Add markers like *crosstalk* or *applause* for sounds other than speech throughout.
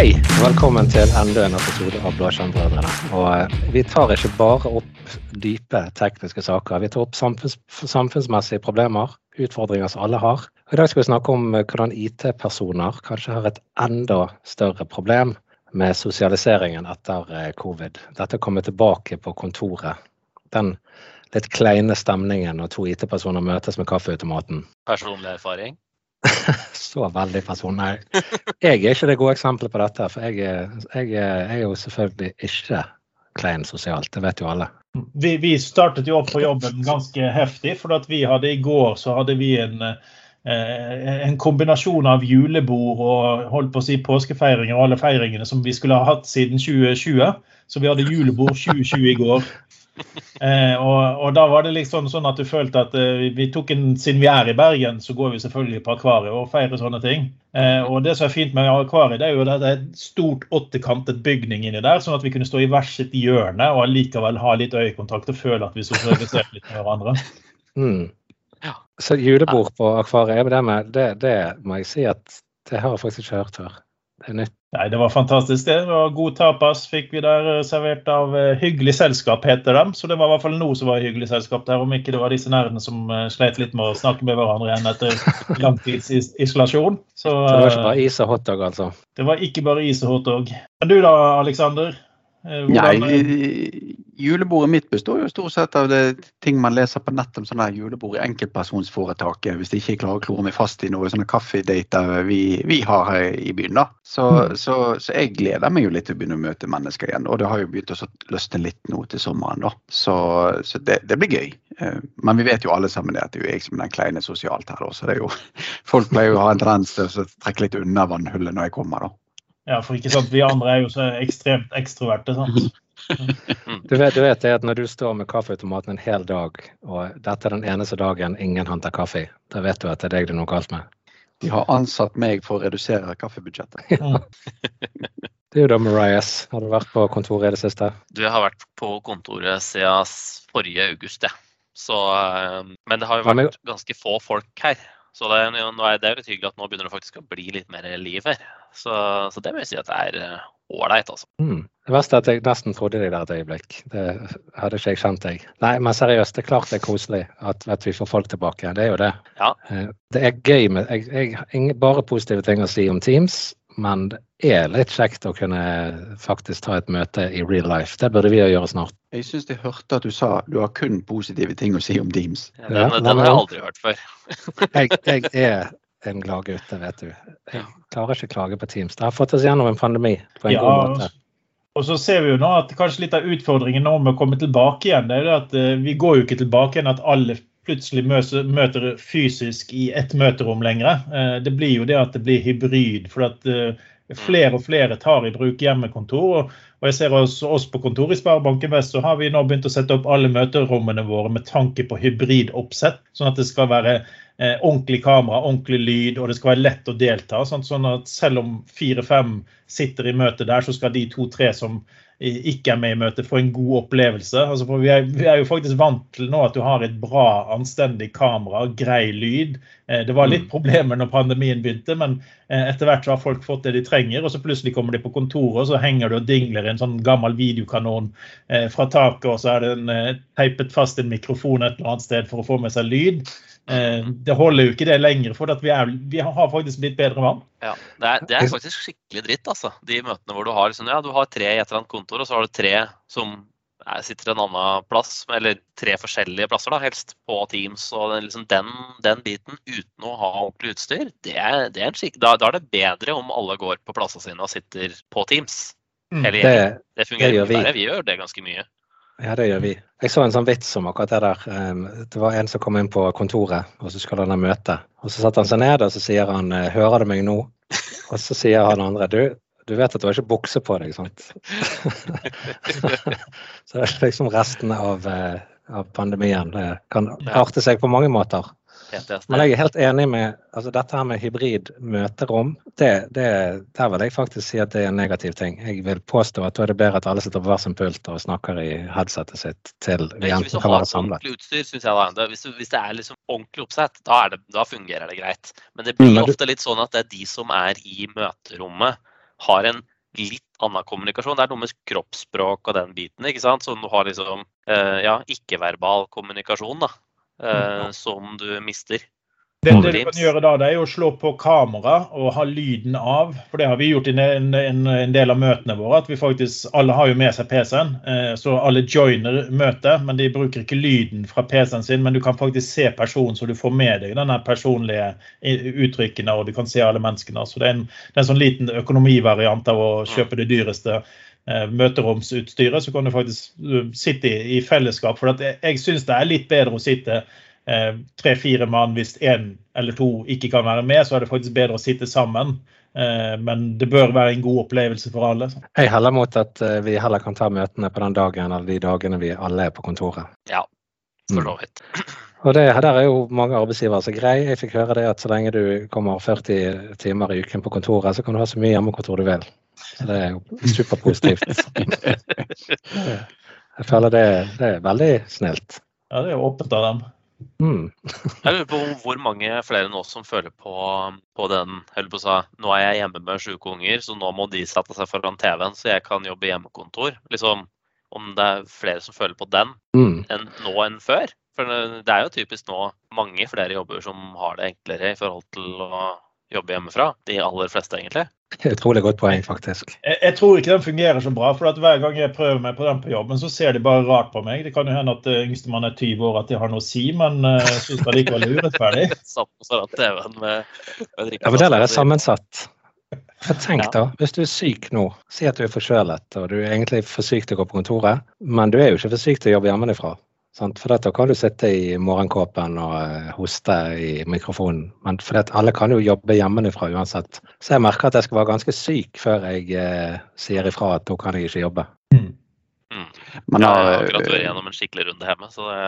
Hei, velkommen til enda en episode av Blåskjermbrødrene. Og eh, vi tar ikke bare opp dype tekniske saker, vi tar opp samfunns samfunnsmessige problemer, utfordringer som alle har. Og I dag skal vi snakke om eh, hvordan IT-personer kanskje har et enda større problem med sosialiseringen etter eh, covid. Dette kommer tilbake på kontoret. Den litt kleine stemningen når to IT-personer møtes med kaffeautomaten. Personlig erfaring? *laughs* så veldig personlig. Jeg er ikke det gode eksempelet på dette. For jeg, er- jeg, er- jeg er jo selvfølgelig ikke klein sosialt, det vet jo alle. Vi, vi startet jo opp på jobben ganske heftig, for at vi hadde i går så hadde vi en, eh, en kombinasjon av julebord og holdt på å si påskefeiringer og alle feiringene som vi skulle ha hatt siden 2020. Så vi hadde julebord 2020 i går. *laughs* Eh, og, og da var det liksom sånn at du følte at eh, vi tok en, siden vi er i Bergen, så går vi selvfølgelig på akvariet og feirer sånne ting. Eh, og det som er fint med akvariet, det er jo at det er et stort åttekantet bygning inni der, sånn at vi kunne stå i hvert sitt hjørne og allikevel ha litt øyekontakt og føle at vi sosialiserte litt med hverandre. *laughs* Mm. Ja. Så julebord på akvariet, det, med, det, det må jeg si at det har jeg faktisk ikke hørt før. Det er nytt. Nei, Det var fantastisk. det. det var God tapas fikk vi der, eh, servert av eh, Hyggelig selskap, heter de. Så det var i hvert fall noe som var hyggelig selskap der, om ikke det var disse nerdene som eh, sleit litt med å snakke med hverandre igjen etter *laughs* langtidsisolasjon. Så, Så det var ikke bare is og hotdog, altså. det var ikke bare is og hotdog. Men du da, Aleksander? Nei, julebordet mitt består jo stort sett av det ting man leser på nett om sånne her julebord i enkeltpersonsforetaket, hvis de ikke klarer å klore meg fast i noen sånne kaffedater vi, vi har her i byen. da. Så, Mm. så, så jeg gleder meg jo litt til å begynne å møte mennesker igjen. Og det har jo begynt å løsne litt nå til sommeren, da. Så, så det, det blir gøy. Eh, Men vi vet jo alle sammen det at det er jo jeg som er den kleine sosialt her, da. Så det er jo *laughs* Folk pleier jo å ha en tendens til å trekke litt unna vannhullet når jeg kommer, da. Ja, for ikke sant, Vi andre er jo så ekstremt ekstroverte. sant? *laughs* Du vet, du vet det at når du står med kaffeautomaten en hel dag, og dette er den eneste dagen ingen henter kaffe, da vet du at det er deg det er noe galt med. De har ansatt meg for å redusere kaffebudsjettet. jo da, Marias, har du vært på kontoret i det siste? Du jeg har vært på kontoret siden forrige august, jeg. Så, eh, men det har jo vært ganske få folk her. Så det er, er det er jo litt hyggelig at nå begynner det faktisk å bli litt mer liv her. Så, så det må jeg si at det er eh, ålreit, altså. Mm. Det verste er at jeg nesten trodde det der et øyeblikk. Det hadde ikke jeg kjent deg. Nei, men seriøst, det er klart det er koselig at, at vi får folk tilbake. Det er jo det. Ja. Eh, Det er gøy med Jeg, jeg ingen bare positive ting å si om Teams, men det er litt kjekt å kunne faktisk ta et møte i real life. Det burde vi jo gjøre snart. Jeg syns jeg hørte at du sa du har kun positive ting å si om Teams. Den, Ja, den men- har jeg aldri hørt før. Jeg, jeg er en glad gutt, det vet du. Jeg klarer ikke å klage på Teams. Det har fått oss gjennom en pandemi på en Ja, god måte. Og så ser vi jo nå at kanskje litt av utfordringen nå med å komme tilbake igjen, det er at eh, vi går jo ikke tilbake igjen at alle plutselig møter, møter fysisk i ett møterom lenger. Eh, Det blir jo det at det blir hybrid. For at eh, flere og flere tar i bruk hjemmekontor. og jeg ser også oss på kontoret i Sparebanken Vest, så har vi nå begynt å sette opp alle møterommene våre med tanke på hybridoppsett. Sånn at det skal være eh, ordentlig kamera, ordentlig lyd, og det skal være lett å delta. Sånn, sånn at selv om fire-fem sitter i møte der, så skal de to-tre som ikke er med i møtet, får en god opplevelse. Altså, for vi, er, vi er jo faktisk vant til nå at du har et bra, anstendig kamera, grei lyd. Eh, det var litt problemer når pandemien begynte, men eh, etter hvert så har folk fått det de trenger. Og så plutselig kommer de på kontoret, og så henger det og dingler en sånn gammel videokanon eh, fra taket, og så er det en, eh, teipet fast en mikrofon et eller annet sted for å få med seg lyd. Eh, det holder jo ikke det lenger, for at vi, er, vi har faktisk blitt bedre vant. Ja, det er, det er faktisk skikkelig dritt, altså. De møtene hvor du har, liksom, ja, du har tre i et eller annet kontor, og så har du tre som er, sitter en annen plass, eller tre forskjellige plasser, da, helst på Teams. og den, liksom, den, den biten uten å ha ordentlig utstyr, det er, det er en skikk, da, da er det bedre om alle går på plassene sine og sitter på Teams. Mm. Hele Det. Det fungerer gjør mye vi. bedre. Vi gjør det ganske mye. Ja, det gjør vi. Jeg så en sånn vits om akkurat det der. Det var en som kom inn på kontoret, og så skulle han ha møte. Og så satte han seg ned, og så sier han eh, 'Hører du meg nå?' Og så sier han andre 'Du, du vet at du har ikke bukse på deg', sant? *laughs* så det er liksom restene av, eh, av pandemien. Det kan arte seg på mange måter. PTSD. Men jeg er helt enig med altså dette her med hybrid møterom. Det, det, der vil jeg faktisk si at det er en negativ ting. Jeg vil påstå at da er det bedre at alle sitter på hver sin pult og snakker i headsetet sitt til vi hvis enten kan være samlet. ordentlig utstyr, synes jeg da, det, hvis, hvis det er liksom ordentlig oppsett, da, det, da fungerer det greit. Men det blir Mm, ofte litt sånn at det er de som er i møterommet, har en litt annen kommunikasjon. Det er noe med kroppsspråk og den biten, ikke sant. Så du har liksom eh, ja, ikke-verbal kommunikasjon, da. Eh, som du mister. Det, det, du kan gjøre da, det er å slå på kamera og ha lyden av. For det har vi gjort i en, en, en del av møtene våre. at vi faktisk, Alle har jo med seg PC-en, eh, så alle joiner møtet. Men de bruker ikke lyden fra PC-en sin. Men du kan faktisk se personen, så du får med deg denne personlige uttrykkene. Og du kan se alle menneskene. Så det er en, det er en sånn liten økonomivariant av å kjøpe det dyreste eh, møteromsutstyret. Så kan du faktisk uh, sitte i, i fellesskap. For jeg, jeg syns det er litt bedre å sitte Eh, tre-fire mann hvis én eller to ikke kan være med, så er det faktisk bedre å sitte sammen. Eh, men det bør være en god opplevelse for alle. Jeg heller mot at eh, vi heller kan ta møtene på den dagen eller de dagene vi alle er på kontoret. Ja, for så vidt. Og det, Der er jo mange arbeidsgivere som grei. Jeg fikk høre det at så lenge du kommer 40 timer i uken på kontoret, så kan du ha så mye hjemmekontor du vil. Så det er jo superpositivt. *laughs* Jeg føler det, det er veldig snilt. Ja, det er jo åpent av dem. Mm. jeg lurer på hvor mange flere nå som føler på, på den på å si, Nå er jeg hjemme med sjuke unger, så nå må de sette seg foran TV-en så jeg kan jobbe hjemmekontor. Liksom, om det er flere som føler på den mm. enn nå enn før. For det er jo typisk nå mange flere jobber som har det enklere i forhold til å jobbe hjemmefra. De aller fleste, egentlig. Utrolig godt poeng, faktisk. Jeg, jeg, tror ikke den fungerer så bra. for at Hver gang jeg prøver meg på den på jobben, så ser de bare rart på meg. Det kan jo hende at uh, yngstemann er 20 år, at de har noe å si, men uh, jeg syns det likevel er urettferdig. *laughs* ja, men det er sammensatt. For tenk da, hvis du er syk nå, si at du er forkjølet og du er egentlig for syk til å gå på kontoret, men du er jo ikke for syk til å jobbe hjemmefra. For da kan du sitte i morgenkåpen og eh, hoste i mikrofonen. Men for alle kan jo jobbe hjemmefra uansett. Så jeg merker at jeg skal være ganske syk før jeg eh, sier ifra at nå kan jeg ikke jobbe. Mm. Mm. Men, jeg har akkurat vært gjennom en skikkelig runde hjemme, så det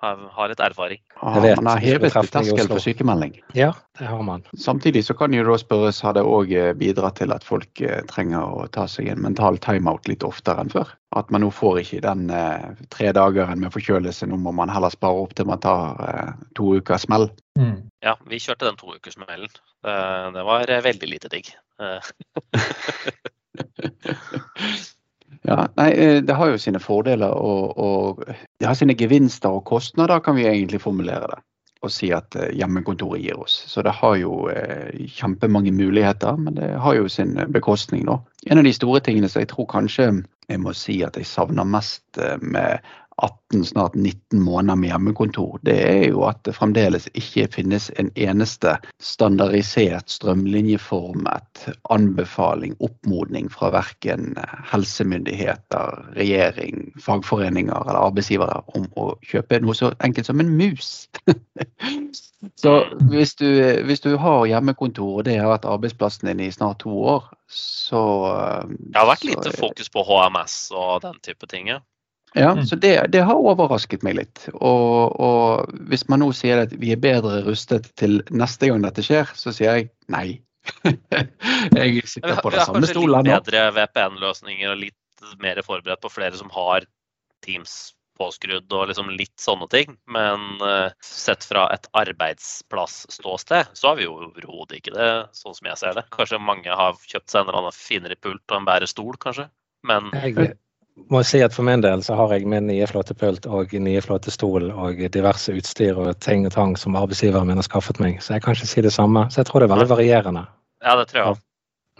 har litt erfaring. Ah, man har hevet terskelen for sykemelding. Ja, det har man. Samtidig så kan jo da spørres har det òg eh, bidratt til at folk eh, trenger å ta seg en mental timeout litt oftere enn før. At man nå får ikke den eh, tre dageren med forkjølelse. Nå må man heller spare opp til man tar eh, to ukers smell. Mm. Ja, vi kjørte den to toukersmellen. Det, det var veldig lite digg. *laughs* Ja, nei, Det har jo sine fordeler å, og, det har sine gevinster og kostnader, kan vi egentlig formulere det. Og si at eh, hjemmekontoret gir oss. Så det har jo eh, kjempemange muligheter, men det har jo sin bekostning. da. En av de store tingene som jeg tror kanskje jeg må si at jeg savner mest eh, med 18, snart 19 måneder med hjemmekontor, det er jo at det fremdeles ikke finnes en eneste standardisert, strømlinjeformet anbefaling, oppmodning fra verken helsemyndigheter, regjering, fagforeninger eller arbeidsgivere om å kjøpe noe så enkelt som en mus. *laughs* så hvis du, hvis du har hjemmekontor, og det har vært arbeidsplassen din i snart to år, så Det har vært lite fokus på HMS og den type ting? Ja. Ja, mm. så det, det, har overrasket meg litt. Og, og, hvis man nå sier at vi er bedre rustet til neste gang dette skjer, så sier jeg nei. *laughs* jeg sitter på den samme stolen nå. Litt bedre VPN-løsninger og litt mer forberedt på flere som har Teams påskrudd og liksom litt sånne ting. Men uh, sett fra et arbeidsplassståsted, så har vi jo overhodet ikke det, sånn som jeg ser det. Kanskje mange har kjøpt seg en eller annen finere pult og en bedre stol, kanskje. Men jeg, må si at For min del så har jeg min nye flotte pult og nye flotte stol og diverse utstyr og ting og tang som arbeidsgiveren min har skaffet meg. Så jeg kan ikke si det samme. Så jeg tror det er veldig varierende. Ja, det tror jeg.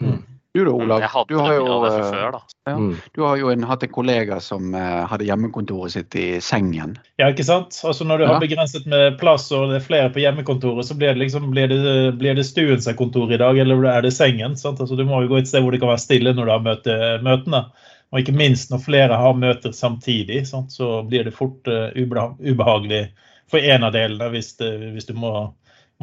Mm. Du da, Olav. Du har, jo, før, ja, mm. du har jo en, hatt en kollega som uh, hadde hjemmekontoret sitt i sengen. Ja, ikke sant. Altså Når du ja. har begrenset med plass og det er flere på hjemmekontoret, så blir det liksom, blir det, blir det stuen seg kontor i dag, eller er det sengen? sant? Altså Du må jo gå et sted hvor det kan være stille når du har møte, møtene. Og ikke minst når flere har møter samtidig, sant, så blir det fort uh, ubehagelig for en av delene hvis, det, hvis du må,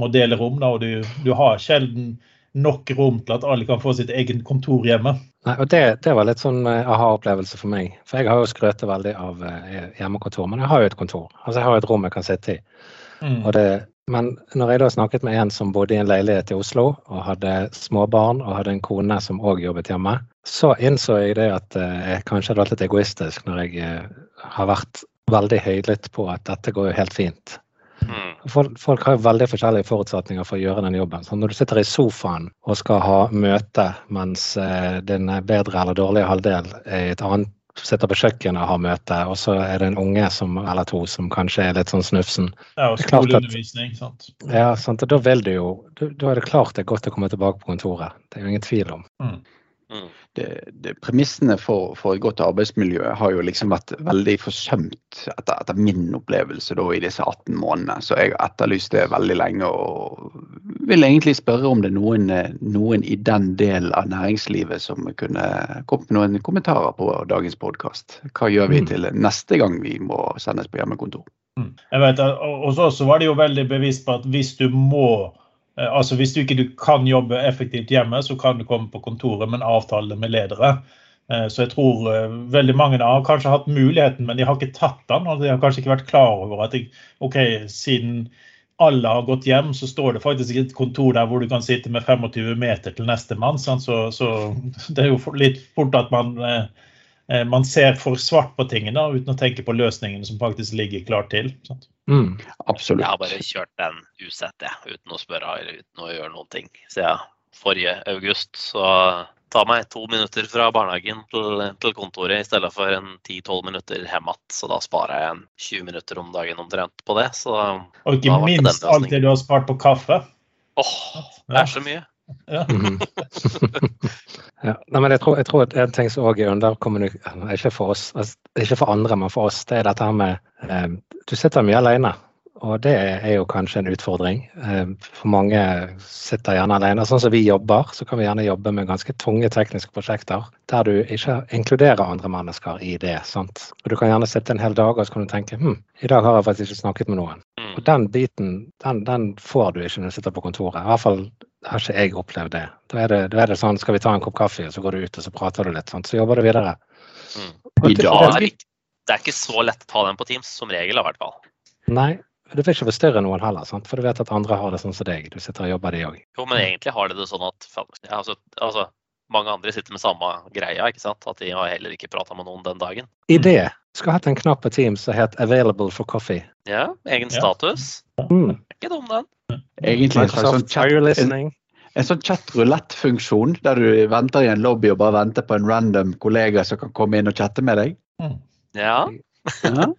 må, dele rom. Da, og du, du, har sjelden nok rom til at alle kan få sitt eget kontor hjemme. Nei, og det, det var litt sånn uh, aha-opplevelse for meg. For jeg har jo skrøt veldig av hjemmekontor, men jeg har jo et kontor. Altså jeg har et rom jeg kan sitte i. Mm. Og det, men når jeg da snakket med en som bodde i en leilighet i Oslo og hadde små barn og hadde en kone som òg jobbet hjemme, så innså jeg det at eh, jeg kanskje hadde vært litt egoistisk når jeg eh, har vært veldig høylytt på at dette går jo helt fint. Mm. Folk, folk har jo veldig forskjellige forutsetninger for å gjøre den jobben. Så når du sitter i sofaen og skal ha møte mens eh, din bedre eller dårlige halvdel er i et annet sitter på kjøkkenet og har møte, og så er det en unge som, eller to som kanskje er litt sånn snufsen. Ja, og skoleundervisning. sant? Ja, sant? og da vil du jo Da er det klart det er godt å komme tilbake på kontoret. Det er jo ingen tvil om. Mm. Mm. Det, det, premissene for, for et godt arbeidsmiljø har jo liksom vært veldig forsømt etter, etter min opplevelse da, i disse 18 månedene. Så jeg har etterlyst det veldig lenge og vil egentlig spørre om det er noen, noen i den delen av næringslivet som kunne kommet med noen kommentarer på dagens podkast. Hva gjør vi Mm. til neste gang vi må sendes på hjemmekontor? Mm. Jeg vet, Hos så var de jo veldig bevisst på at hvis du må Altså Hvis du ikke du kan jobbe effektivt hjemme, så kan du komme på kontoret, men avtale det med ledere. Eh, Så jeg tror eh, veldig mange har kanskje hatt muligheten, men de har ikke tatt den. og De har kanskje ikke vært klar over at jeg, ok, siden alle har gått hjem, så står det faktisk et kontor der hvor du kan sitte med 25 meter til nestemann. Så, så *laughs* det er jo litt fort at man, eh, eh, man ser for svart på tingene uten å tenke på løsningene som faktisk ligger klart til. sant? Mm. Absolutt. Jeg har bare kjørt den usett, jeg, uten å spørre eller uten å gjøre noen ting. Siden forrige august. Så ta meg to minutter fra barnehagen til, til kontoret i stedet for en 10-12 minutter hjem igjen. Så da sparer jeg en 20 minutter om dagen omtrent på det. Så Og ikke minst alt det du har spart på kaffe. åh, det er så mye. Ja. *laughs* Ja. Nei, men jeg tror, jeg tror at en ting som òg er underkommunikert, ikke for oss, altså, ikke for andre, men for oss, det er dette her med eh, Du sitter mye alene. Og det er jo kanskje en utfordring. Eh, For mange sitter gjerne alene. Sånn som vi jobber, så kan vi gjerne jobbe med ganske tunge tekniske prosjekter der du ikke inkluderer andre mennesker i det. sant? Og Du kan gjerne sitte en hel dag og så kan du tenke hm, i dag har jeg faktisk ikke snakket med noen. Mm. Og den biten den, den får du ikke når du sitter på kontoret. I hvert fall har ikke jeg opplevd det. Da er det, da er det sånn skal vi ta en kopp kaffe, og så går du ut og så prater du litt. sånn, Så jobber du videre. Mm. I dag- Det det- er, ikke, det er ikke så lett å ta den på Teams, som regel i hvert fall. Nei, du vil ikke forstyrre noen heller, sant? for du vet at andre har det sånn som deg. Du sitter og jobber, de òg. Jo, men egentlig har de det sånn at altså, altså, mange andre sitter med samme greia, ikke sant? At de har heller ikke prata med noen den dagen. Idé. Skulle hatt en knapp på Teams som het 'Available for coffee'. Ja, egen Ja. status. Mm. Ikke dum, den. Egentlig en slags sånn Microsoft Are you chat, en, listening? en sånn chat-roulette-funksjon, der du venter i en lobby og bare venter på en random kollega som kan komme inn og chatte med deg. Ja. Ja. *laughs*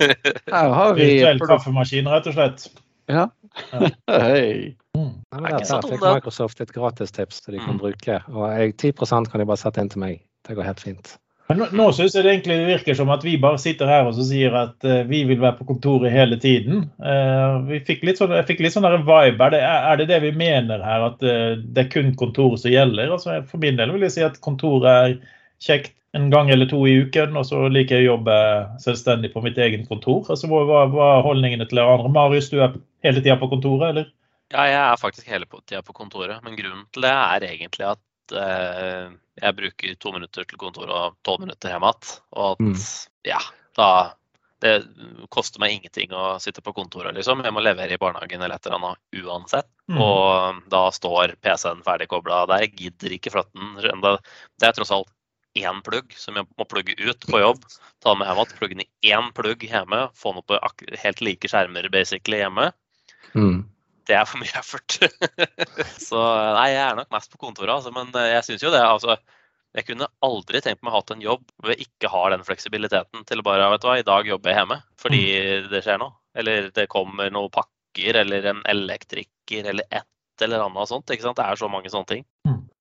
Her har vi Virtuell kaffemaskin, rett og slett. Ja. *laughs* Hei. Mm. Ja, Er der, fikk. Microsoft et gratistips som de kan Mm. bruke. Og jeg, 10% kan de bare sette inn til meg. Det går helt fint. Men nå, nå syns jeg det egentlig virker som at vi bare sitter her og sier at uh, vi vil være på kontoret hele tiden. Uh, vi fikk litt sånn, jeg fikk litt sånn vibe. Er det, er det det vi mener her, at uh, det er kun kontoret som gjelder? Altså, for min del vil jeg si at kontoret er kjekt en gang eller to i uken, og så liker jeg å jobbe selvstendig på mitt eget kontor. Altså, hva, hva er holdningene til andre? Marius, du er hele tida på kontoret, eller? ja, jeg er faktisk hele tida på kontoret. Men grunnen til det er egentlig at eh, jeg bruker to minutter til kontoret og tolv minutter hjem igjen. Og at Mm. ja, da Det koster meg ingenting å sitte på kontoret, liksom. Jeg må levere i barnehagen eller et eller annet uansett. Mm. Og da står PC-en ferdig kobla der. Jeg gidder ikke flytte den. Det er tross alt én plugg som jeg må plugge ut på jobb. Ta med hjem igjen, plugge inn i én plugg hjemme. Få den opp på helt like skjermer basically hjemme. Mm. Det er for mye effort. *laughs* så nei, jeg er nok mest på kontoret, altså. Men eh, jeg syns jo det. altså jeg kunne aldri tenkt meg å hatt en jobb hvor jeg ikke har den fleksibiliteten til å bare vet du hva, i dag jobber jeg hjemme fordi det skjer noe. Eller det kommer noen pakker, eller en elektriker, eller et eller annet sånt. ikke sant? Det er så mange sånne ting.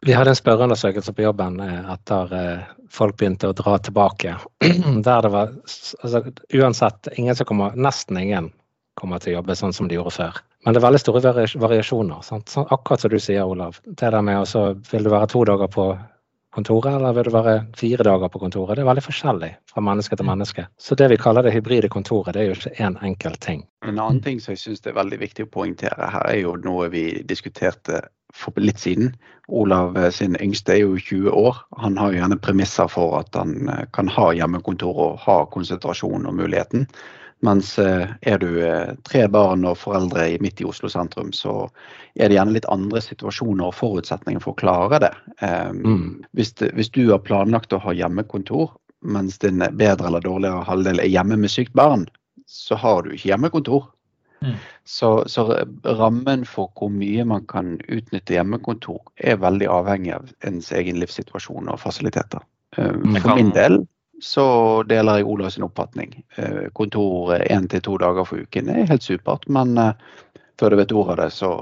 Vi hadde en spørreundersøkelse på jobben eh, etter eh, folk begynte å dra tilbake. *clears throat* Der det var altså, Uansett, ingen som kommer, nesten ingen kommer til å jobbe sånn som de gjorde før. Men det er veldig store variasjoner. Sant? Akkurat som du sier, Olav. Det der med også, Vil du være to dager på kontoret, eller vil du være fire dager på kontoret? Det er veldig forskjellig fra menneske til menneske. Så det vi kaller det hybride kontoret, det er jo ikke én en enkel ting. En annen ting som jeg syns er veldig viktig å poengtere her, er jo noe vi diskuterte for litt siden. Olav eh, sin yngste er jo 20 år. Han har jo gjerne premisser for at han eh, kan ha hjemmekontor og ha konsentrasjon og muligheten. Mens eh, er du eh, tre barn og foreldre midt i Oslo sentrum, så er det gjerne litt andre situasjoner og forutsetninger for å klare det. Eh, Mm. hvis, hvis du har planlagt å ha hjemmekontor, mens din bedre eller dårligere halvdel er hjemme med sykt barn, så har du ikke hjemmekontor. Mm. Så, så, rammen for hvor mye man kan utnytte hjemmekontor, er veldig avhengig av ens egen livssituasjon og fasiliteter. Mm. For min del så deler jeg Olavs oppfatning. Kontor én til to dager for uken er helt supert, men før du vet ordet av det, så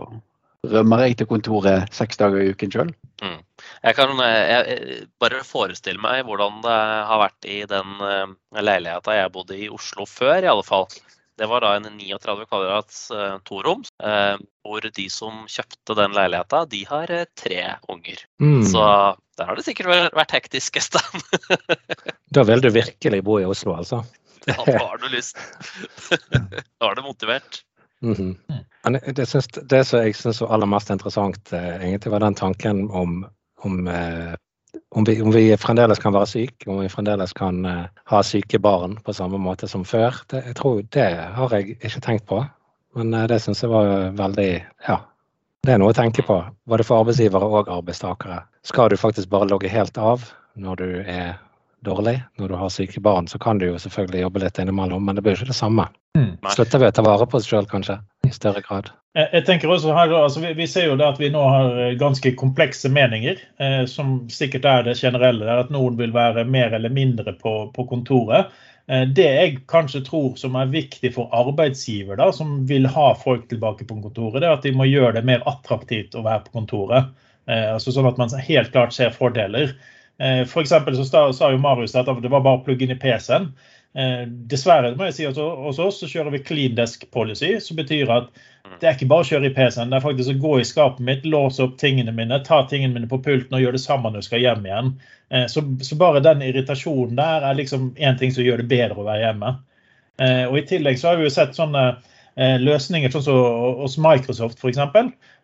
rømmer jeg til kontoret seks dager i uken sjøl. Mm. Jeg kan jeg, bare forestille meg hvordan det har vært i den leiligheta jeg bodde i Oslo før, i alle fall. Det var da en 39 kvadrats uh, toroms, uh, hvor de som kjøpte den leiligheta, de har uh, tre unger. Mm. Så der har det sikkert vært hektisk en stund. *laughs* da vil du virkelig bo i Oslo, altså? ja, da har du lyst. *laughs* da er du motivert. Mm -hmm. det, synes, det, som jeg syns var aller mest interessant, eh, egentlig var den tanken om, om, eh, om, vi, om, vi, fremdeles kan være syke, om vi fremdeles kan eh, ha syke barn på samme måte som før. Det, jeg tror Det har jeg ikke tenkt på, men eh, det syns jeg var veldig Ja. Det er noe å tenke på, både for arbeidsgivere og arbeidstakere. Skal du faktisk bare logge helt av når du er dårlig. Når du har syke barn, så kan du jo selvfølgelig jobbe litt innimellom, men det blir jo ikke det samme. Mm. Slutter vi å ta vare på oss sjøl, kanskje, i større grad? Jeg, jeg tenker også her, altså vi, vi, ser jo det at vi nå har eh, ganske komplekse meninger, eh, som sikkert er det generelle. At noen vil være mer eller mindre på, på kontoret. Eh, det jeg kanskje tror som er viktig for arbeidsgiver, da, som vil ha folk tilbake på kontoret, det er at de må gjøre det mer attraktivt å være på kontoret. Eh, altså Sånn at man helt klart ser fordeler. Eh, for så sa jo Marius at det var bare å plugge inn i PC-en. Eh, dessverre må jeg si at hos oss så kjører vi clean desk policy, som betyr at mm. det er ikke bare å kjøre i PC-en, det er faktisk å gå i skapet mitt, låse opp tingene mine, ta tingene mine på pulten og gjøre det samme når du skal hjem igjen. Eh, så, så bare den irritasjonen der er liksom én ting som gjør det bedre å være hjemme. Og I tillegg så har vi jo sett sånne løsninger sånn som hos Microsoft f.eks.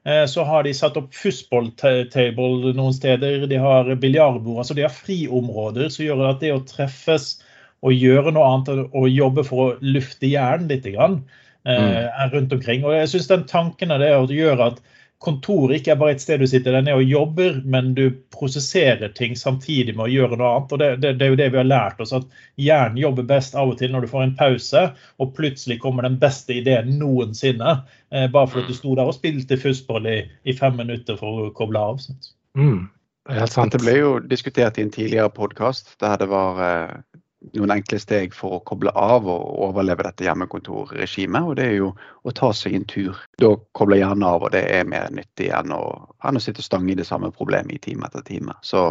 Eh, så har de satt opp fussballtable noen steder. De har biljardbord. Altså de har friområder som gjør at det å treffes og gjøre noe annet og jobbe for å lufte hjernen litt, grann, eh, mm. rundt omkring. Og jeg synes den tanken av det å gjøre at kontoret ikke er bare et sted du sitter der nede og jobber, men du prosesserer ting samtidig med å gjøre noe annet. Og det, det, det, er jo det vi har lært oss, at hjernen jobber best av og til når du får en pause, og plutselig kommer den beste ideen noensinne. Eh, bare fordi du sto der og spilte fussball i, i, fem minutter for å koble av. Mm. Det er helt sant. Det ble jo diskutert i en tidligere podkast der det var eh, noen enkle steg for å koble av og overleve dette hjemmekontorregimet. Og det er jo å ta seg en tur. Da kobler hjernen av, og det er mer nyttig enn å, enn å sitte og stange i det samme problemet i time etter time. Så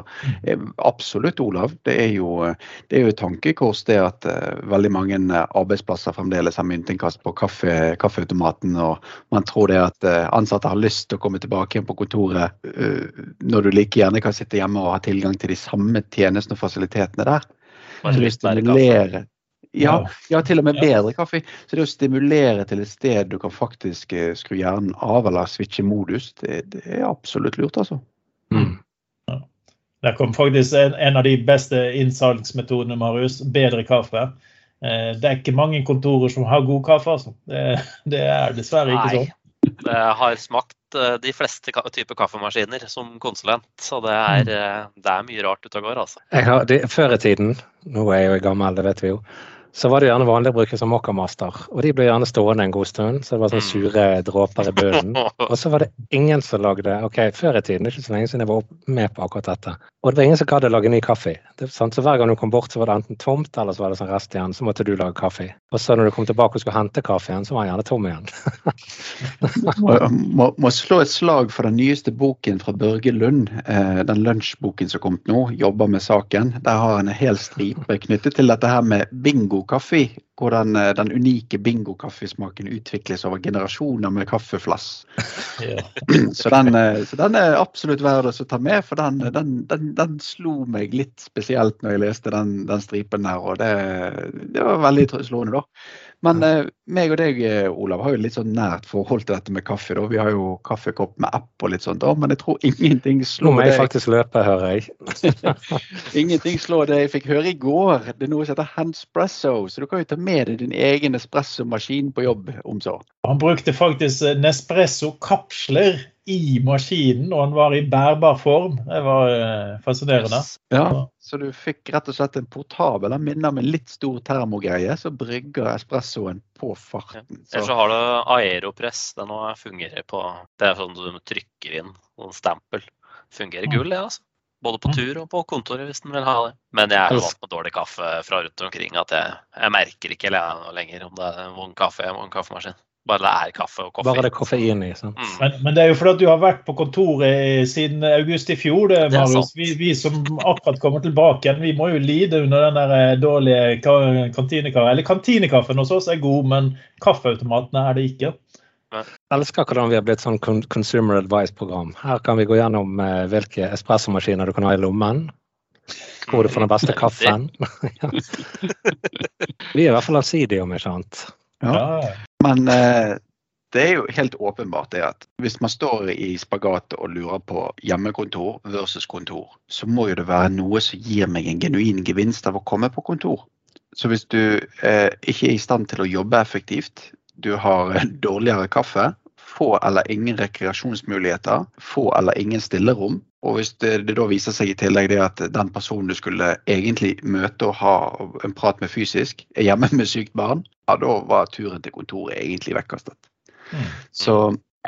eh, absolutt, Olav. Det er jo, det er jo et tankekors det at uh, veldig mange arbeidsplasser fremdeles har myntinnkast på kaffe, kaffeautomaten. Og man tror det at uh, ansatte har lyst til å komme tilbake igjen på kontoret uh, når du like gjerne kan sitte hjemme og ha tilgang til de samme tjenestene og fasilitetene der. Stimulerer ja, ja, til og med bedre kaffe. Så det å stimulere til et sted du kan faktisk eh, skru hjernen av eller switche modus, det, det er absolutt lurt, altså. Mm. Ja. Der kom faktisk en, en, av de beste innsalgsmetodene, Marius. Bedre kaffe. Eh, det er ikke mange kontorer som har god kaffe, altså. Det, det er dessverre ikke sånn. Jeg har smakt eh, de fleste typer kaffemaskiner som konsulent, så det er, mm. eh, det er mye rart ute og går. Altså. Har, det, før i tiden, nå er jeg jo gammel, det vet vi jo, så var det gjerne vanlig å bruke som mockamaster Og de ble gjerne stående en god stund, så det var sånn mm. sure dråper i bunnen. *laughs* Og så var det ingen som lagde Ok, før i tiden, det er ikke så lenge siden jeg var med på akkurat dette. Og det var ingen som gadd å lage ny kaffe. Det, sant? Så hver gang du kom bort, så var det enten tomt, eller så var det sånn rest igjen. Så måtte du lage kaffe. Og så når du kom tilbake og skulle hente kaffe igjen, så var den gjerne tom igjen. *laughs* må, må, må, slå et slag for den nyeste boken fra Børge Lund. Eh, den lunsjboken som kom nå, jobber med saken. Der har han en hel stripe knyttet til dette her med bingo kaffe, hvordan eh, den unike bingo-kaffesmaken utvikles over generasjoner med kaffeflass. Yeah. *clears throat* så, den, eh, så, den, er absolutt verd å ta med, for den, den, den, slo meg litt spesielt når jeg leste den, stripen der. Og det, det var veldig slående, da. Men eh, meg og deg, eh, Olav, har jo litt sånn nært forhold til dette med kaffe. da. Vi har jo kaffekopp med app og litt sånt, da, men jeg tror ingenting slår det. Nå må jeg faktisk løpe, hører jeg. *laughs* ingenting slår det jeg fikk høre i går. Det er noe som heter Hanspresso, så du kan jo ta med deg din egen espressomaskin på jobb om så. Han brukte faktisk Nespresso-kapsler i maskinen, og den var i bærbar form. Det var eh, fascinerende. Ja, så du fikk rett og slett en portabel. Den minner om en litt stor termogreie så brygger espressoen på farten. Eller så Så, har du Aeropress. Den fungerer på Det er sånn du trykker inn noen stempel. Fungerer Mm. gull, det, altså. Både på Mm. tur og på kontoret, hvis den vil ha det. Men jeg er så vant med dårlig kaffe fra rundt omkring at jeg, jeg merker ikke lenger om det er en vond kaffe eller en kaffemaskin. Bare det er kaffe og koffein. Bare det er koffein i. sant? Mm. Men, men det er jo fordi at du har vært på kontoret siden august i fjor, det, Det Marius. Vi, vi som akkurat kommer tilbake igjen, vi må jo lide under den der eh, dårlige kantinekaffen. Eller kantinekaffen hos oss er god, men kaffeautomatene er det ikke. Jeg elsker hvordan vi har blitt sånn consumer advice-program. Her kan vi gå gjennom eh, hvilke espressomaskiner du kan ha i lommen. Hvor du får den beste *laughs* kaffen. *laughs* Ja. Vi er i hvert fall allsidige, om ikke annet. Ja. Men eh, det er jo helt åpenbart det at hvis man står i spagatet og lurer på hjemmekontor versus kontor, så må jo det være noe som gir meg en genuin gevinst av å komme på kontor. Så hvis du eh, ikke er i stand til å jobbe effektivt, du har *laughs* dårligere kaffe, få eller ingen rekreasjonsmuligheter, få eller ingen stillerom, og hvis det, det da viser seg i tillegg det at den personen du skulle egentlig møte og ha en prat med fysisk, er hjemme med sykt barn, ja, da var turen til kontoret egentlig vekkastet. Mm. Så,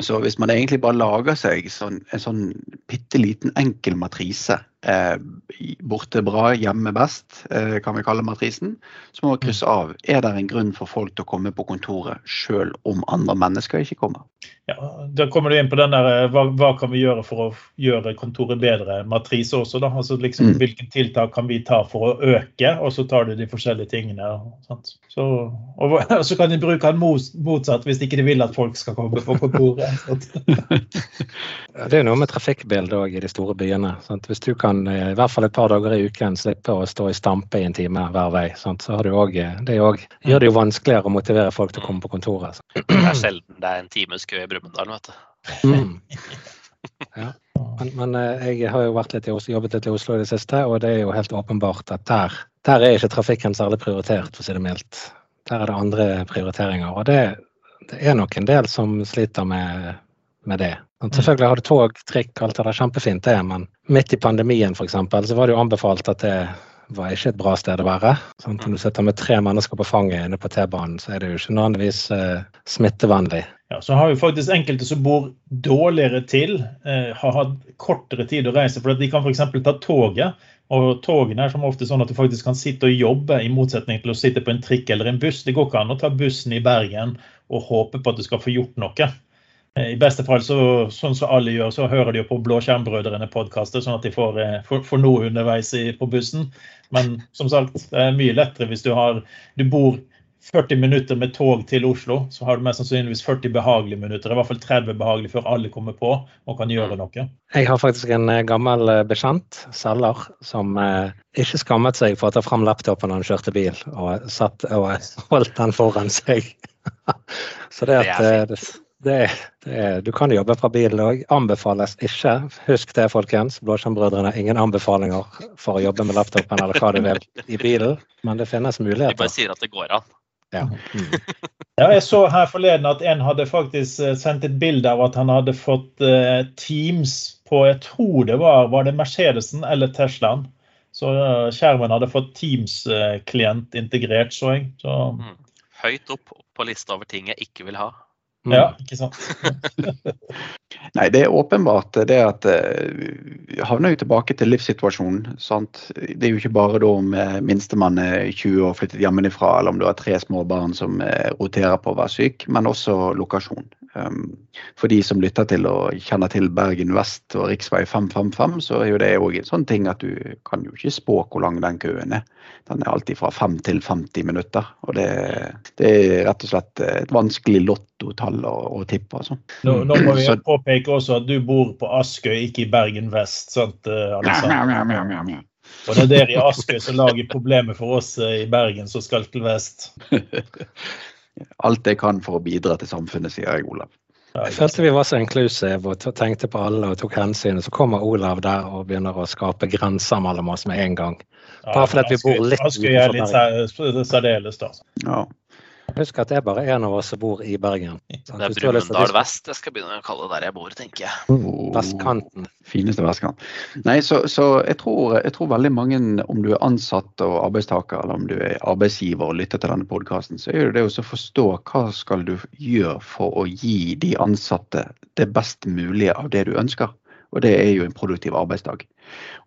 så hvis man egentlig bare lager seg sånn, en sånn bitte liten enkel matrise, eh, borte bra, hjemme best, eh, kan vi kalle matrisen, så må vi krysse av. Er det en grunn for folk til å komme på kontoret selv om andre mennesker ikke kommer? Ja, da kommer du inn på den der eh, hva, hva kan vi gjøre for å gjøre kontoret bedre? Matrise også, da. Altså liksom Mm. hvilke tiltak kan vi ta for å øke? Og så tar du de forskjellige tingene. Sant? Så, og, og *laughs* så kan de bruke den motsatt hvis ikke de vil at folk skal komme på kontoret. *laughs* Sant? *laughs* Det er noe med trafikkbildet òg i de store byene. Sant? Hvis du kan eh, i hvert fall et par dager i uken slippe å stå i stampe i en time hver vei, sant? så har du også, eh, det også, gjør det jo vanskeligere å motivere folk til å komme på kontoret. Det er sjelden det er en times kø i Brumunddal, vet du. Mm. *laughs* Ja. Men, men eh, jeg har jo vært litt i Oslo, jobbet litt i Oslo i det siste, og det er jo helt åpenbart at der, der er ikke trafikken særlig prioritert, for å si det mildt. Der er det andre prioriteringer. Og det, det er nok en del som sliter med, med det. Og selvfølgelig har du tog, trikk, alt det der kjempefint, det, men midt i pandemien f.eks. så var det jo anbefalt at det var ikke et bra sted å være. Sånn, når du sitter med tre mennesker på fanget inne på T-banen, så er det jo ikke nødvendigvis eh, smittevennlig. Ja, så har vi faktisk enkelte som bor dårligere til, eh, har hatt kortere tid å reise, for de kan f.eks. ta toget. Og togene er som ofte sånn at du faktisk kan sitte og jobbe, i motsetning til å sitte på en trikk eller en buss. Det går ikke an å ta bussen i Bergen og håpe på at du skal få gjort noe. Eh, I beste fall, så, sånn som alle gjør, så hører de jo på Blåskjermbrødrene-podkaster, sånn at de får, eh, får, får noe underveis i, på bussen. Men som sagt, det er mye lettere hvis du har Du bor 40 minutter med tog til Oslo, så har du mest sannsynligvis 40 behagelige minutter. I hvert fall 30 behagelige før alle kommer på og kan gjøre noe. Jeg har faktisk en eh, gammel bekjent, selger, som eh, ikke skammet seg for å ta fram laptopen når han kjørte bil, og, satt, og *laughs* holdt den foran seg. *laughs* Så det Det at det, det, det, Du kan jobbe fra bilen òg. Anbefales ikke. Husk det, folkens. Blåskjermbrødrene. Ingen anbefalinger for å jobbe med laptopen eller hva du vil i bilen, men det finnes muligheter. De bare sier at det går an. Ja. Mm. *laughs* Ja, jeg så her forleden at en hadde faktisk eh, sendt et bilde av at han hadde fått eh, Teams på Jeg tror det var, var det Mercedesen eller Teslaen. Så eh, skjermen hadde fått Teams-klient integrert, så jeg. Så Mm. Høyt opp på lista over ting jeg ikke vil ha. Mm. ja, *laughs* ikke sant. *laughs* Nei, det er åpenbart det at eh, vi havner jo tilbake til livssituasjonen. sant? Det er jo ikke bare da om eh, minstemann er 20 og flyttet hjemmefra, eller om du har tre små barn som eh, roterer på å være syk, men også lokasjon. Um, for de som lytter til og kjenner til Bergen vest og rv. 555, så er jo det òg en sånn ting at du kan jo ikke spå hvor lang den køen er. Den er alltid fra 5 til 50 minutter. Og det, det er rett og slett et vanskelig lottotall å, å tippe. altså. Nå, nå må vi Så- påpeke også at du bor på Askøy, ikke i Bergen vest. sant, eh, Alexander? Og det er dere i Askøy som lager problemer for oss eh, i Bergen som skal til vest. *laughs* Alt jeg kan for å bidra til samfunnet, sier jeg, Olav. Ja, Jeg følte vi var så inclusive og tenkte på alle og tok hensyn. Så kommer Olav der og begynner å skape grenser mellom oss med en gang. Bare fordi at vi bor litt Askøy er litt utenfor litt særdeles, da. Ja. Husk at det er bare én av oss som bor i Bergen. Det er Brumunddal vest jeg skal begynne å kalle det der jeg bor, tenker jeg. Oh, vestkanten. Fineste vestkant. Nei, så, så jeg, tror, jeg, tror, veldig mange, om du er ansatt og arbeidstaker, eller om du er arbeidsgiver og lytter til denne podkasten, så er det det å forstå hva skal du gjøre for å gi de ansatte det best mulige av det du ønsker. Og det er jo en produktiv arbeidsdag.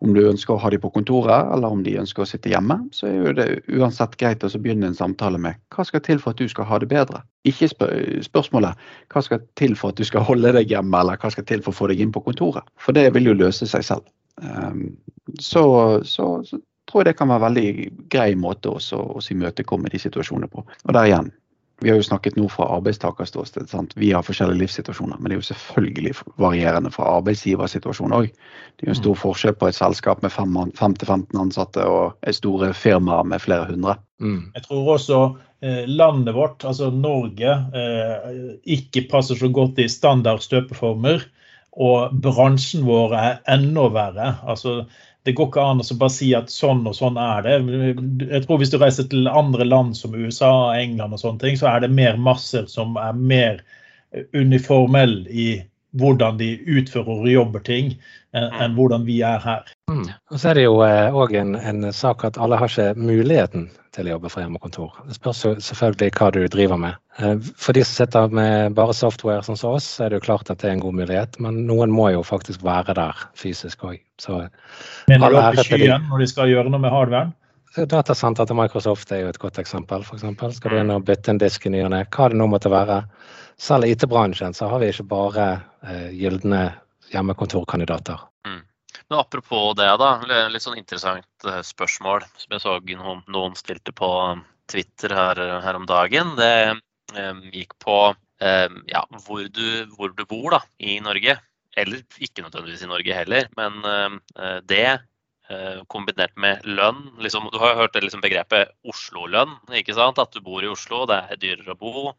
Om du ønsker å ha dem på kontoret, eller om de ønsker å sitte hjemme, så er jo det uansett greit å begynne en samtale med hva skal til for at du skal ha det bedre. Ikke spørsmålet hva skal til for at du skal holde deg hjemme, eller hva skal til for å få deg inn på kontoret. For det vil jo løse seg selv. Ehm, så, så, så tror jeg det kan være en veldig grei måte å imøtekomme de situasjonene på. Og der igjen, vi har jo snakket nå fra arbeidstakerståsted. sant? Vi har forskjellige livssituasjoner, men det er jo selvfølgelig varierende fra arbeidsgiversituasjon òg. Det er jo en stor mm. forskjell på et selskap med 5-15 ansatte og et store firmaer med flere hundre. Mm. Jeg tror også eh, landet vårt, altså Norge, eh, ikke passer så godt i standard støpeformer. Og bransjen vår er enda verre. Altså, det går ikke an å bare si at sånn og sånn er det. Jeg tror Hvis du reiser til andre land som USA, England og sånne ting, så er det mer masser som er mer uniformell i hvordan de utfører og jobber ting, enn mm. hvordan vi er her. Mm. Og så er det jo òg eh, en, en, sak at alle har ikke muligheten til å jobbe fra hjemmekontor. Det spørs jo selvfølgelig hva du driver med. Eh, for de som sitter med bare software sånn som oss, så er det jo klart at det er en god mulighet, men noen må jo faktisk være der fysisk òg. Mener du oppe i skyen når de skal gjøre noe med hardwaren? Datasenter til Microsoft er jo et godt eksempel. For eksempel. Skal du inn og bytte en disk i ny og ne, hva det nå måtte være. Selv i IT-bransjen så har vi ikke bare eh, gylne hjemmekontorkandidater. Mm. Men apropos det, da. Litt sånn interessant eh, spørsmål som jeg så noen, stilte på Twitter her, her om dagen. Det um, gikk på um, ja, hvor, du, hvor, du, bor da, i Norge. Eller ikke nødvendigvis i Norge heller, men eh, det eh, kombinert med lønn. Liksom, du har jo hørt det liksom begrepet Oslo-lønn. ikke sant? At du bor i Oslo, det er dyrere å bo.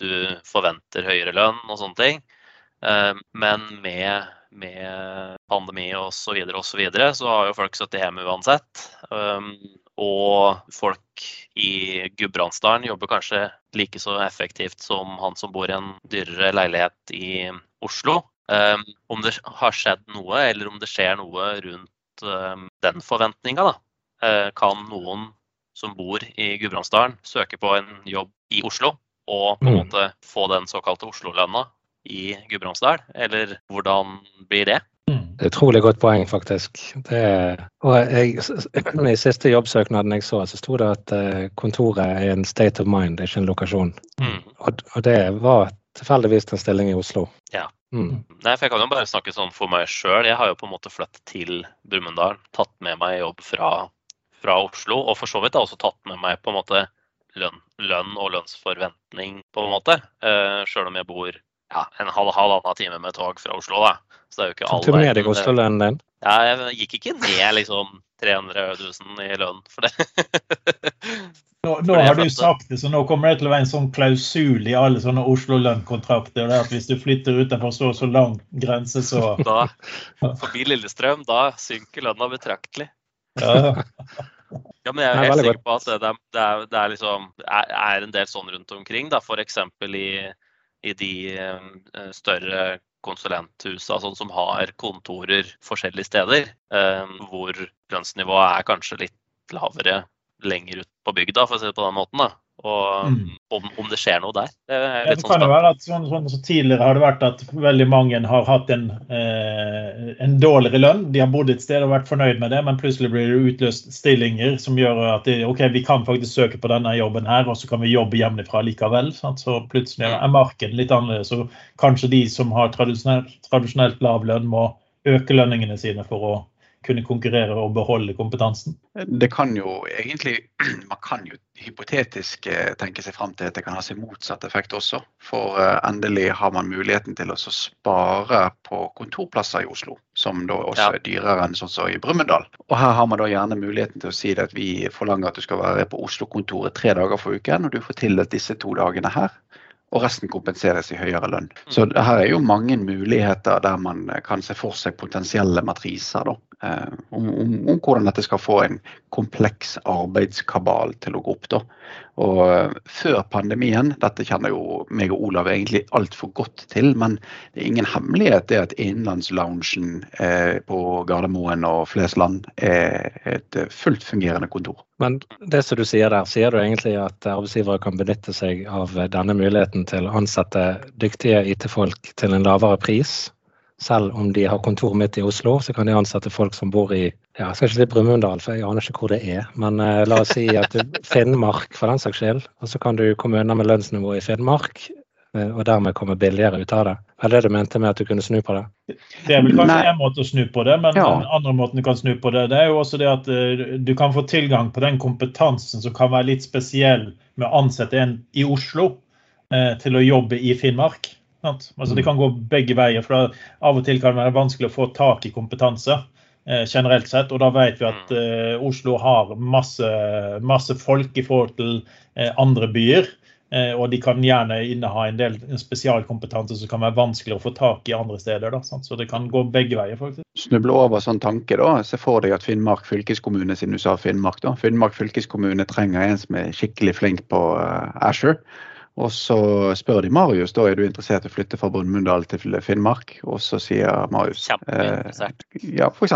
Du forventer høyere lønn og sånne ting. Men med med pandemi osv., så, videre, og så, videre, så har jo folk sittet hjemme uansett. Um, og folk i Gudbrandsdalen jobber kanskje like så effektivt som han som bor i en dyrere leilighet i Oslo. Um, om det har skjedd noe, eller om det skjer noe rundt um, den forventninga, uh, kan noen som bor i Gudbrandsdalen søke på en jobb i Oslo og på en mm. måte få den såkalte Oslo-lønna i Gudbrandsdal, eller hvordan blir det? Mm. Utrolig godt poeng, faktisk. Det, og jeg, *clears throat* I siste jobbsøknaden jeg så, så sto det at eh, kontoret er en state of mind, ikke en lokasjon. Mm. Og, og, det var tilfeldigvis en stilling i Oslo. Ja. Mm. Nei, for Jeg kan jo bare snakke sånn for meg sjøl. Jeg har jo på en måte flyttet til Brumunddal. Tatt med meg jobb fra, fra, Oslo. Og for så vidt også tatt med meg på en måte lønn, lønn og lønnsforventning, på en måte. Uh, sjøl om jeg bor ja, en halv, halvannen time med tog fra Oslo. da. Så det er jo ikke all Tok du med deg Oslo-lønnen din? Ja, jeg gikk ikke ned liksom 300 000 i lønn for det. nå, *laughs* nå har du sagt det, så nå kommer det til å være en sånn klausul i alle sånne Oslo-lønnkontrakter. at Hvis du flytter utenfor så så lang grense, så *laughs* da, Forbi Lillestrøm, da synker lønna betraktelig. Ja. ja, men jeg er helt sikker på at det, det, er, det er, liksom, er, en del sånn rundt omkring. da, F.eks. i i de eh, større konsulenthusene sånn som har kontorer forskjellige steder, eh, hvor lønnsnivået er kanskje litt lavere lenger ut på bygda, for å si det på den måten. da. Og mm. om, om, det skjer noe der. Det, det sånn kan jo være at sånn, sånn, så Tidligere har det vært at veldig mange har hatt en, eh, en, dårligere lønn. De har bodd et sted og vært fornøyd med det, men plutselig blir det utløst stillinger som gjør at de, ok, vi kan faktisk søke på denne jobben her, og så kan vi jobbe hjemmefra likevel. Sant? Så plutselig er marken markedet litt annerledes. Så kanskje de som har tradisjonelt, tradisjonelt lav lønn, må øke lønningene sine for å kunne konkurrere og beholde kompetansen? Det kan jo egentlig *clears throat* Man kan jo hypotetisk eh, tenke seg fram til at det kan ha sin motsatt effekt også. For eh, endelig har man muligheten til å spare på kontorplasser i Oslo, som da også ja. er dyrere enn sånn som i Brumunddal. Og her har man da gjerne muligheten til å si at vi forlanger at du skal være på Oslo-kontoret tre dager for uken, og du får tildelt disse to dagene her og resten kompenseres i høyere lønn. Så her er jo mange muligheter der man kan se for seg potensielle matriser. Da. Eh, om, om, om, hvordan dette skal få en kompleks arbeidskabal til å gå opp. da. Og eh, Før pandemien, dette kjenner jo meg og Olav egentlig altfor godt til, men det er ingen hemmelighet det at innenlandsloungen eh, på Gardermoen og Flesland er et fullt fungerende kontor. Men det som du sier der, sier du egentlig at arbeidsgivere kan benytte seg av denne muligheten til å ansette dyktige IT-folk til en lavere pris? Selv om de har kontor midt i Oslo, så kan de ansette folk som bor i ja, jeg skal ikke si Brumunddal, for jeg aner ikke hvor det er. Men eh, la oss si at du, *laughs* Finnmark, for den saks skyld. Og så kan du komme unna med lønnsnivået i Finnmark, eh, og dermed komme billigere ut av det. Er det du mente med at du kunne snu på det? Det er vel kanskje én måte å snu på det, men ja. den andre måten du kan snu på det, det er jo også det at uh, du kan få tilgang på den kompetansen som kan være litt spesiell med å ansette en i Oslo uh, til å jobbe i Finnmark. Altså, det kan gå begge veier. for Av og til kan det være vanskelig å få tak i kompetanse eh, generelt sett. Og da vet vi at eh, Oslo har masse, masse, folk i forhold til eh, andre byer. Eh, og de kan gjerne inneha en del spesialkompetanse som kan være vanskelig å få tak i andre steder. Da, så det kan gå begge veier. faktisk. Snuble over sånn tanke, da. Se for deg at Finnmark fylkeskommune, siden du sa Finnmark, da. Finnmark fylkeskommune trenger en som er skikkelig flink på uh, Asher. Og så spør de Marius da er du interessert i å flytte fra Brumunddal til Finnmark. Og så sier Marius Kjempeinteressert. Eh, ja, f.eks.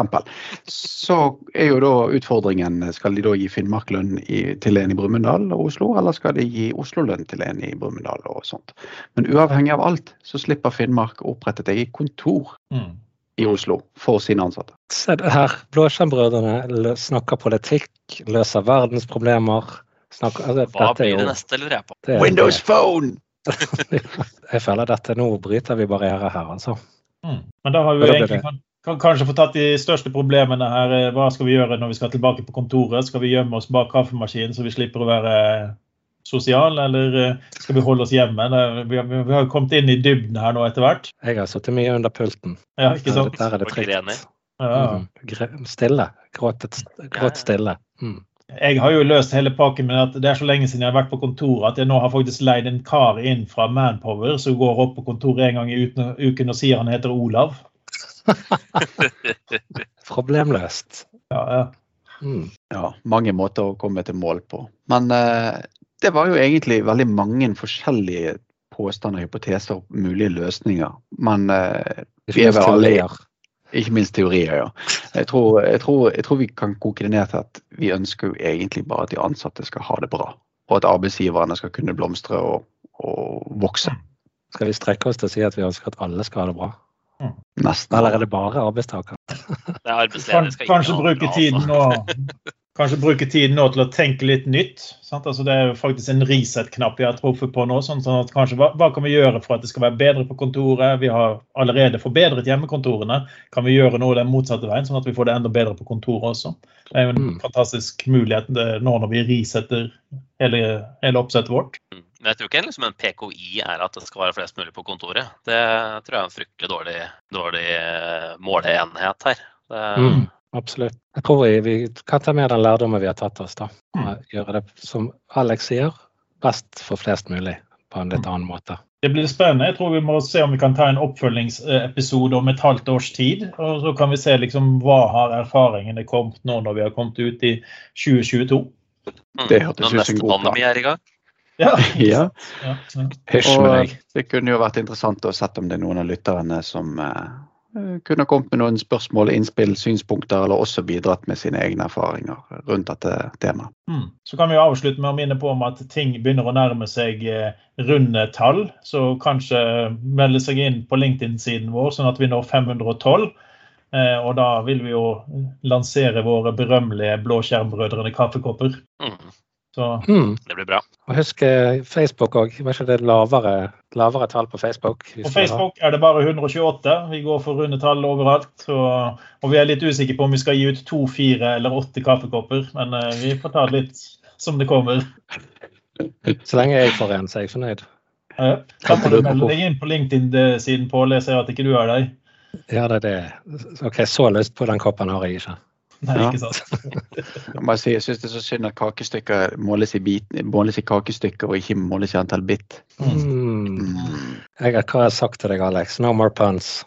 Så er jo da utfordringen skal de da gi Finnmark-lønn til en i Brumunddal og Oslo, eller skal de gi Oslo-lønn til en i Brumunddal og sånt. Men uavhengig av alt så slipper Finnmark å opprette et eget kontor. Mm. I Oslo for sine ansatte. Se her, Blåskjermbrødrene snakker politikk, løser verdens problemer Snakk, altså, Hva blir jo, det neste, lurer jeg på? Det, Windows Phone! *laughs* jeg føler dette nå bryter vi barrierer her, altså. Mm. Men da har vi egentlig kan, kan, kanskje få tatt de største problemene her. Hva skal vi gjøre når vi skal tilbake på kontoret? Skal vi gjemme oss bak kaffemaskinen så vi slipper å være sosiale, eller eh, skal vi holde oss hjemme? Vi har, jo kommet inn i dybden her nå etter hvert. Jeg har sittet mye under pulten. Ja, ikke sant? Der er det trygt. Ja. Mm. Stille. Gråt stille. Mm jeg har jo løst hele pakken med at det er så lenge siden jeg har vært på kontoret at jeg nå har faktisk leid en kar inn fra Manpower som går opp på kontoret en gang i uken og sier han heter Olav. *laughs* Problemløst. Ja, ja. Mm. ja, mange måter å komme til mål på. Men eh, det var jo egentlig veldig mange forskjellige påstander, hypoteser og mulige løsninger. Men eh, vi er vel alle ikke minst teorier, ja. Jeg tror, jeg, tror, jeg tror, vi kan koke det ned til at vi ønsker jo egentlig bare at de ansatte skal ha det bra. Og at arbeidsgiverne skal kunne blomstre og, og vokse. Skal vi strekke oss til å si at vi ønsker at alle skal ha det bra? Mm. Nesten. Eller er det bare arbeidstakere? Er Kanskje bruke tiden nå *laughs* kanskje bruke tiden nå til å tenke litt nytt. Altså, det er faktisk en reset-knapp vi har truffet på nå. sånn at kanskje, hva, hva, kan vi gjøre for at det skal være bedre på kontoret? Vi har allerede forbedret hjemmekontorene. Kan vi gjøre noe den motsatte veien, sånn at vi får det enda bedre på kontoret også? Det er jo en mm. fantastisk mulighet nå når vi resetter hele, hele oppsettet vårt. Mm. Men jeg tror ikke liksom en PKI er at det skal være flest mulig på kontoret. Det tror jeg er en fryktelig dårlig, dårlig eh, måleenhet her. Det, mm absolutt. Jeg tror vi, vi, kan ta med den lærdommen vi har tatt oss. da. Mm. Gjøre det som Alex sier, best for flest mulig på en litt mm. annen måte. Det blir spennende. Jeg tror vi må se om vi kan ta en oppfølgingsepisode om et halvt års tid. og Så kan vi se liksom hva har erfaringene kommet nå når vi har kommet ut i 2022. Mm. Det hørtes ut som en god plan. Er i gang. Ja. *laughs* ja. Hysj med deg. Det kunne jo vært interessant å sette om det er noen av lytterne som Eh, kunne kommet med noen spørsmål, innspill, synspunkter, eller også bidratt med sine egne erfaringer rundt dette temaet. Mm. Så kan vi avslutte med å minne på om at ting begynner å nærme seg eh, runde tall. Så kanskje melde seg inn på LinkedIn-siden vår, sånn at vi når 512. Eh, og da vil vi jo lansere våre berømmelige blåskjermbrødrene kaffekopper. Mm. Så mm. det blir bra. Og husk eh, Facebook òg. Var ikke det lavere, lavere tall på Facebook? På Facebook er det bare 128. Vi går for runde tall overalt. Og, og, vi er litt usikre på om vi skal gi ut to, fire eller åtte kaffekopper. Men uh, vi får ta det litt som det kommer. Så lenge jeg får en, så er jeg fornøyd. Ja, kan du melde deg inn på LinkedIn-siden, Pål. Jeg ser at ikke du er der. Ja, det er det. OK, så lyst på den koppen har jeg ikke. Nei, ikke sant. *laughs* jeg, si, jeg syns det er så synd at kakestykker måles i, bit, måles i kakestykker og ikke måles i antall bit. Mm. Mm. Jeg, hva har jeg sagt til deg, Alex? No more puns.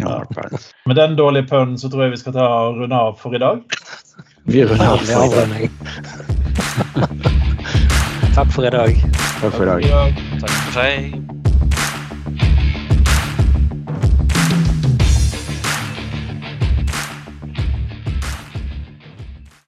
No Ja. more cards. *laughs* Med den dårlige pønnen så tror jeg vi skal ta og runde av for i dag. Vi runder av Med *laughs* for i dag. Takk for i dag. Takk for i dag. Takk for seg.